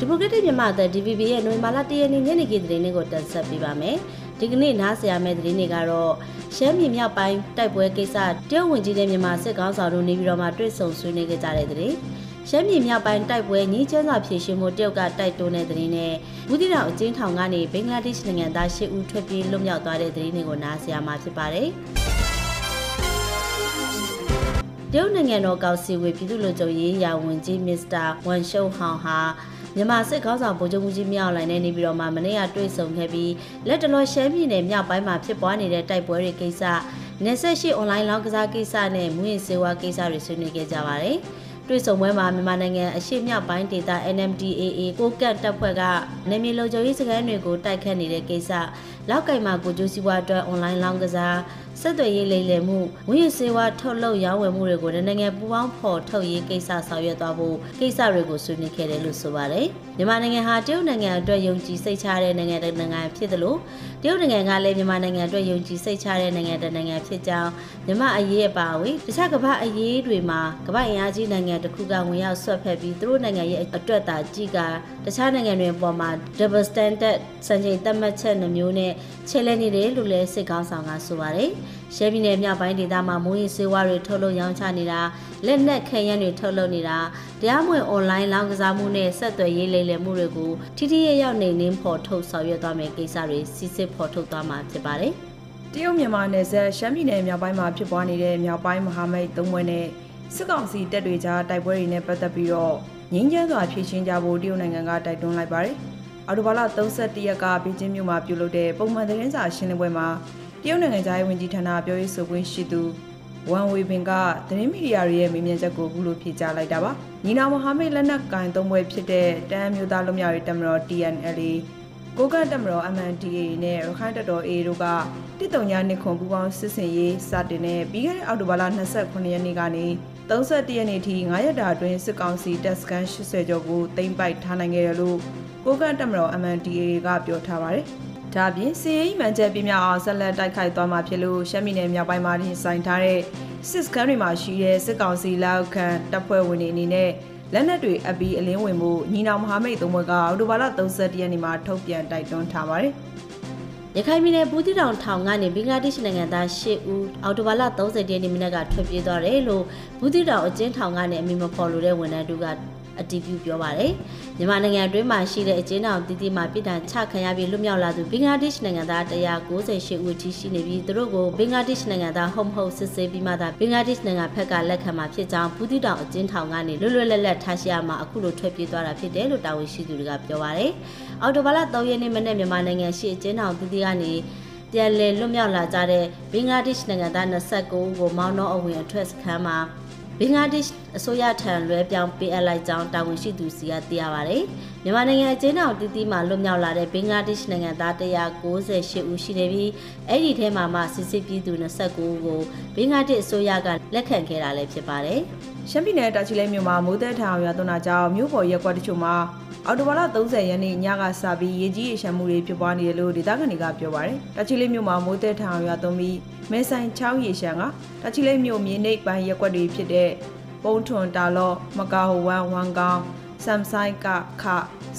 ဒီမိုကရက်တစ်မြန်မာအသံ DVB ရဲ့နိုဝင်ဘာလ၁ရက်နေ့ညနေခင်းသတင်းလေးကိုတင်ဆက်ပေးပါမယ်။ဒီကနေ့နားဆရာမယ့်သတင်းတွေကတော့ရှမ်းပြည်မြောက်ပိုင်းတိုက်ပွဲကိစ္စတရုတ်ဝင်ကြီးတဲ့မြန်မာစစ်ကောင်ဆောင်တို့နေပြီးတော့မှတွေ့ဆုံဆွေးနွေးခဲ့ကြတဲ့သတင်း။ရှမ်းပြည်မြောက်ပိုင်းတိုက်ပွဲညီချမ်းစွာဖြည့်ရှင်မှုတရုတ်ကတိုက်တွန်းတဲ့သတင်းနဲ့ဘူးတိတောင်အကျဉ်းထောင်ကနေဘင်္ဂလားဒေ့ရှ်နိုင်ငံသား၈ဦးထွက်ပြေးလွတ်မြောက်သွားတဲ့သတင်းတွေကိုနားဆရာမှာဖြစ်ပါတယ်။ တရုတ်နိုင်ငံတော်ကောင်စီဝေပြည်သူ့လူချုပ်ရေးရာဝန်ကြီးမစ္စတာဝမ်ရှုံဟောင်ဟာမြန်မာစစ်ခေါင်းဆောင်ဗိုလ်ချုပ်မှုကြီးမြောက်လိုင်နဲ့နေပြီးတော့မှမနေ့ကတွေ့ဆုံခဲ့ပြီးလက်တလောရှမ်းပြည်နယ်မြောက်ပိုင်းမှာဖြစ်ပွားနေတဲ့တိုက်ပွဲတွေကိစ္စနယ်ဆက်ရှိအွန်လိုင်းလောင်းကစားကိစ္စနဲ့မူရင်စေဝါကိစ္စတွေဆွေးနွေးခဲ့ကြပါတယ်။ တွေ့ဆုံပွဲမှာမြန်မာနိုင်ငံအရှေ့မြောက်ပိုင်းဒေသ NMDAA ကိုကတ်တပ်ဖွဲ့ကနေမြေလုံခြုံရေးစခန်းတွေကိုတိုက်ခတ်နေတဲ့ကိစ္စလောက်ကင်မှာကိုကျိုးစည်းဝါအတွက်အွန်လိုင်းလောင်းကစားဆက်သွယ်ရေးလိမ်လည်မှုဝင်းရစေဝါထုတ်လုပ်ရောင်းဝယ်မှုတွေကိုနိုင်ငံပူးပေါင်းဖော်ထုတ်ရေးကိစ္စဆောင်ရွက်သွားဖို့ကိစ္စတွေကိုဆွေးနွေးခဲ့တယ်လို့ဆိုပါတယ်။မြန်မာနိုင်ငံဟာတရုတ်နိုင်ငံအတွက်ယုံကြည်စိတ်ချတဲ့နိုင်ငံတစ်နိုင်ငံဖြစ်တယ်လို့တရုတ်နိုင်ငံကလည်းမြန်မာနိုင်ငံအတွက်ယုံကြည်စိတ်ချတဲ့နိုင်ငံတစ်နိုင်ငံဖြစ်ကြောင်းမြန်မာအရေးအပါအဝင်တခြားကမ္ဘာအရေးတွေမှာကမ္ဘာအင်အားကြီးနိုင်ငံတစ်ခုကဝင်ရောက်ဆွတ်ဖက်ပြီးသူတို့နိုင်ငံရဲ့အတွက်သာကြည်ကတခြားနိုင်ငံတွေအပေါ်မှာ double standard စံချိန်သတ်မှတ်ချက်နှမျိုးနဲ့ချဲလဲနေတယ်လို့လည်းစစ်ကောင်းဆောင်ကဆိုပါတယ်။ရှမ်းပြည်နယ်မြောက်ပိုင်းဒေသမှာမိုးရင်စေဝါတွေထုတ်လုပ်ရောင်းချနေတာလက်နက်ခဲယမ်းတွေထုတ်လုပ်နေတာတရားမဝင်အွန်လိုင်းလောင်းကစားမှုနဲ့ဆက်သွယ်ရေးလိမ်လည်မှုတွေကိုထိထိရရောက်နေနှင်းဖော်ထုတ်ဆောင်ရွက်သွားမယ်ကိစ္စတွေစစ်စစ်ဖော်ထုတ်သွားမှာဖြစ်ပါတယ်။တရုတ်မြန်မာနယ်စပ်ရှမ်းပြည်နယ်မြောက်ပိုင်းမှာဖြစ်ပွားနေတဲ့မြောက်ပိုင်းမဟာမိတ်သုံးဘွဲ့နဲ့ စစ်ကောင်စီတပ်တွေကြားတိုက်ပွဲတွေနဲ့ပတ်သက်ပြီးတော့ငင်းချမ်းစွာဖြည့်ရှင်းကြဖို့တရုတ်နိုင်ငံကတိုက်တွန်းလိုက်ပါတယ်။အော်တိုဘာလ31ရက်ကဘေကျင်းမြို့မှာပြုလုပ်တဲ့ပုံမှန်သတင်းစာရှင်းလင်းပွဲမှာတရုတ်နိုင်ငံသားရေးဝန်ကြီးဌာနပြောရေးဆိုခွင့်ရှိသူဝမ်ဝေပင်ကသတင်းမီဒီယာတွေရဲ့မေးမြန်းချက်ကိုအခုလိုဖြေကြားလိုက်တာပါ။ညီနာမဟာမိတ်လက်နက်ကင်သုံးဘွဲ့ဖြစ်တဲ့တန်မျိုးသားလူမျိုးရေးတပ်မတော် TNLA ကိုကန့်တက်မတော် MNDA နဲ့ရခိုင်တပ်တော် AA တို့ကတစ်တုံညာနှစ်ခွန်ပူပေါင်းစစ်စင်ရေးစတင်တဲ့ပြီးခဲ့တဲ့အောက်တိုဘာလ29ရက်နေ့ကနေ 31ရက်နေ့ထိ9ရက်တာအတွင်းစစ်ကောင်စီတပ်စခန်း80ကျော်ကိုသိမ်းပိုက်ထားနိုင်ခဲ့တယ်လို့ကိုကန့်တက်မတော် MNDA ကပြောထားပါတယ်။ဒါ့အပြင်စီရေးမှန်ချက်ပြမြောက်အောင်ဆက်လက်တိုက်ခိုက်သွားမှာဖြစ်လို့ရှမ်းပြည်နယ်မြောက်ပိုင်းမှာတင်ဆိုင်ထားတဲ့စစ်စခန်းတွေမှာရှိတဲ့စစ်ကောင်စီလက်အောက်ခံတပ်ဖွဲ့ဝင်တွေအနေနဲ့လက်နက်တွေအပြီးအလင်းဝင်မှုညီနောင်မဟာမိတ်သုံးဘွဲ့ကအော်တိုဘာလ31ရက်နေ့မှာထုတ်ပြန်တိုက်တွန်းထားပါတယ်။ ရခိုင်ပြည်နယ်ဘူးတီတောင်ထောင်ကနေဘင်္ဂလားဒေ့ရှ်နိုင်ငံသား၈ဦးအော်တိုဘာလ30ရက်နေ့မနက်ကထွက်ပြေးသွားတယ်လို့ဘူးတီတောင်အကျဉ်းထောင်ကနေအမိမဖော်လို့တဲ့ဝန်ထမ်းတို့က အတည်ပြုပြောပါတယ်။မြန်မာနိုင်ငံအတွင်းမှာရှိတဲ့အကျဉ်းထောင်တည်တည်မှာပြည်ထန်ချခံရပြီးလွတ်မြောက်လာသူဘင်္ဂလားဒေ့ရှ်နိုင်ငံသား198ဦးထိရှိနေပြီးသူတို့ကိုဘင်္ဂလားဒေ့ရှ်နိုင်ငံသားဟုတ်မဟုတ်စစ်ဆေးပြီးမှသာဘင်္ဂလားဒေ့ရှ်နိုင်ငံဖက်ကလက်ခံမှာဖြစ်ကြောင်းဘူးတီတောင်အကျဉ်းထောင်ကနေလွတ်လွတ်လပ်လပ်ထားရှိရမှာအခုလိုထွက်ပြေးသွားတာဖြစ်တယ်လို့တာဝန်ရှိသူတွေကပြောပါတယ်။အော်တိုဘာလ3ရက်နေ့မနေ့မြန်မာနိုင်ငံရှိအကျဉ်းထောင်တည်တည်ကနေပြန်လည်လွတ်မြောက်လာကြတဲ့ဘင်္ဂလားဒေ့ရှ်နိုင်ငံသား29ဦးကိုမောင်းနှောအဝင်အထွက်စခန်းမှာ ဘင်္ဂလားဒေ့ရှ်အစိုးရထံလွဲပြောင်းပေးအပ်လိုက်ကြောင်းတာဝန်ရှိသူစီကသိရပါဗျ။မြန်မာနိုင်ငံအကျဉ်းထောင်တည်တည်မှာလွတ်မြောက်လာတဲ့ဘင်္ဂလားဒေ့ရှ်နိုင်ငံသား198ဦးရှိနေပြီးအဲ့ဒီထဲမှာမှစစ်စစ်ပြည်သူ29ဦးကိုဘင်္ဂလားဒေ့ရှ်အစိုးရကလက်ခံခဲ့တာလည်းဖြစ်ပါတယ်။ရှမ်းပြည်နယ်တာချီလိတ်မြို့မှာမိုးတဲထောင်ရွာသွန်းတာကြောင့်မြို့ပေါ်ရက်ကွက်တချို့မှာ အော်တိုဘာလ30ရက်နေ့ညကစပြီးရေကြီးရေရှမ်းမှုတွေဖြစ်ပွားနေတယ်လို့ဒေသခံတွေကပြောပါတယ်။တာချီလိတ်မြို့မှာမိုးတဲထောင်ရွာသွန်းပြီးမဲဆိုင်ချောင်းရေရှမ်းကတာချီလိတ်မြို့မြေနိတ်ပိုင်းရက်ကွက်တွေဖြစ်တဲ့ပုံထွန်တာလော့မကာဟိုဝမ်ဝမ်ကောင်ဆမ်ဆိုင်ကခ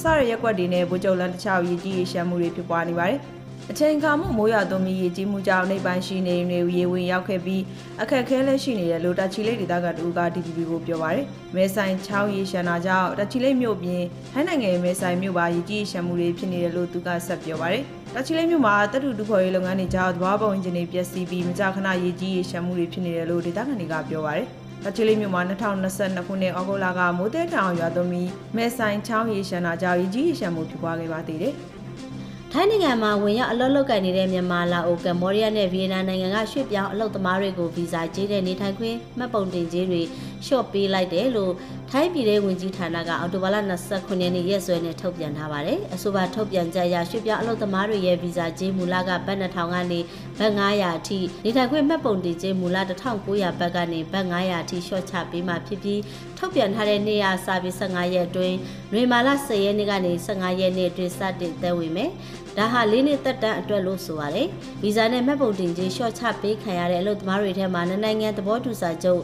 စရရက်ကွက်တွေနဲ့ဗိုလ်ချုပ်လန်တခြားရေကြီးရေရှမ်းမှုတွေဖြစ်ပွားနေပါတယ်။ အချိန်ခါမှုမိုးရွာသွန်းပြီးရေကြီးမှုကြောင့်နေပိုင်းရှိနေတွေရေဝင်ရောက်ခဲ့ပြီးအခက်ခဲလည်းရှိနေတယ်လို့တချီလိတ်ဒေသကတူက DPP ကိုပြောပါရယ်မဲဆိုင်ချောင်းရေရှမ်းနာကြောင့်တချီလိတ်မြို့ပြင်ထိုင်းနိုင်ငံမဲဆိုင်မြို့ပါရေကြီးရေရှမ်းမှုတွေဖြစ်နေတယ်လို့သူကဆက်ပြောပါရယ်တချီလိတ်မြို့မှာတပ်တူတူဖော်ရေးလုပ်ငန်းတွေကြောင့်သဘာဝပုံအင်ဂျင်တွေပျက်စီးပြီးမကြာခဏရေကြီးရေရှမ်းမှုတွေဖြစ်နေတယ်လို့ဒေသခံတွေကပြောပါရယ်တချီလေးမြို့မှာ2022ခုနှစ်ဩဂုတ်လကမိုးတဲတောင်ရွာသွန်းပြီးမဲဆိုင်ချောင်းရေရှမ်းနာကြောင့်ရေကြီးရေရှမ်းမှုဖြစ်ပွားခဲ့ပါသေးတယ်။ ထိုင်းနိုင်ငံမှာဝင်ရောက်အလုပ်လုပ်ကိုင်နေတဲ့မြန်မာလာအိုကမ္ဘောဒီးယားနဲ့ဗီယက်နမ်နိုင်ငံကရွှေ့ပြောင်းအလုပ်သမားတွေကိုဗီဇာကြေးတဲ့နေထိုင်ခွင့်မှတ်ပုံတင်ကြေးတွေလျှော့ပေးလိုက်တယ်လို့ထိုင်းပြည်ထောင်ဝင်ကြီးဌာနကအော်တိုဘာလ29ရက်နေ့ရက်စွဲနဲ့ထုတ်ပြန်ထားပါတယ်။အဆိုပါထုတ်ပြန်ချက်အရရွှေ့ပြောင်းအလုပ်သမားတွေရဲ့ဗီဇာကြေးမူလကဘတ်2000ကနေဘတ်900အထိနေထိုင်ခွင့်မှတ်ပုံတင်ကြေးမူလ1900ဘတ်ကနေဘတ်900အထိလျှော့ချပေးမှဖြစ်ပြီးထုတ်ပြန်ထားတဲ့နေ့ရက်စာပြီး15ရက်အတွင်းနွေမာလ10ရက်နေ့ကနေ15ရက်နေ့အတွင်းစတင်သက်ဝင်မယ်။ဒါဟာလေးနှစ်သက်တမ်းအတွက်လို့ဆိုပါတယ်။ဗီဇာနဲ့မှတ်ပုံတင်ကြေးလျှော့ချပေးခံရတဲ့အလုပ်သမားတွေထဲမှာနိုင်ငံသဘောတူစာချုပ်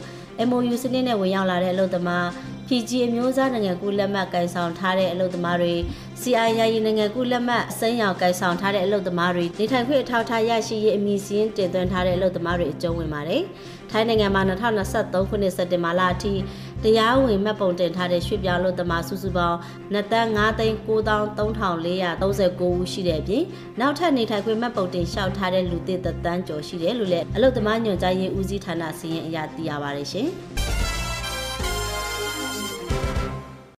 MOU စနစ်နဲ့ဝင်ရောက်လာတဲ့အလုပ်သမား PG အမျိုးသားနိုင်ငံကူးလက်မှတ်ကိုင်ဆောင်ထားတဲ့အလုပ်သမားတွေ CI ယာယီနိုင်ငံကူးလက်မှတ်အစိမ်းရောင်ကိုင်ဆောင်ထားတဲ့အလုပ်သမားတွေနေထိုင်ခွင့်အထောက်အထားရရှိရေးအမည်စင်းတင်သွင်းထားတဲ့အလုပ်သမားတွေအကျုံးဝင်ပါတယ်။ထိုင်းနိုင်ငံမှာ2023ခုနှစ်စက်တင်ဘာလအထိတရားဝင်မှတ်ပုံတင်ထားတဲ့ရွှေ့ပြောင်းအလုပ်သမားစုစုပေါင်း2တန်း9သိန်း9339ဦးရှိတဲ့အပြင်နောက်ထပ်နေထိုင်ခွင့်မှတ်ပုံတင်လျှောက်ထားတဲ့လူသစ်သက်တမ်းကျော်ရှိတယ်လို့လည်းအလုပ်သမားညွှန်ကြားရေးဦးစီးဌာနစီရင်အရာသိရပါတယ်ရှင်။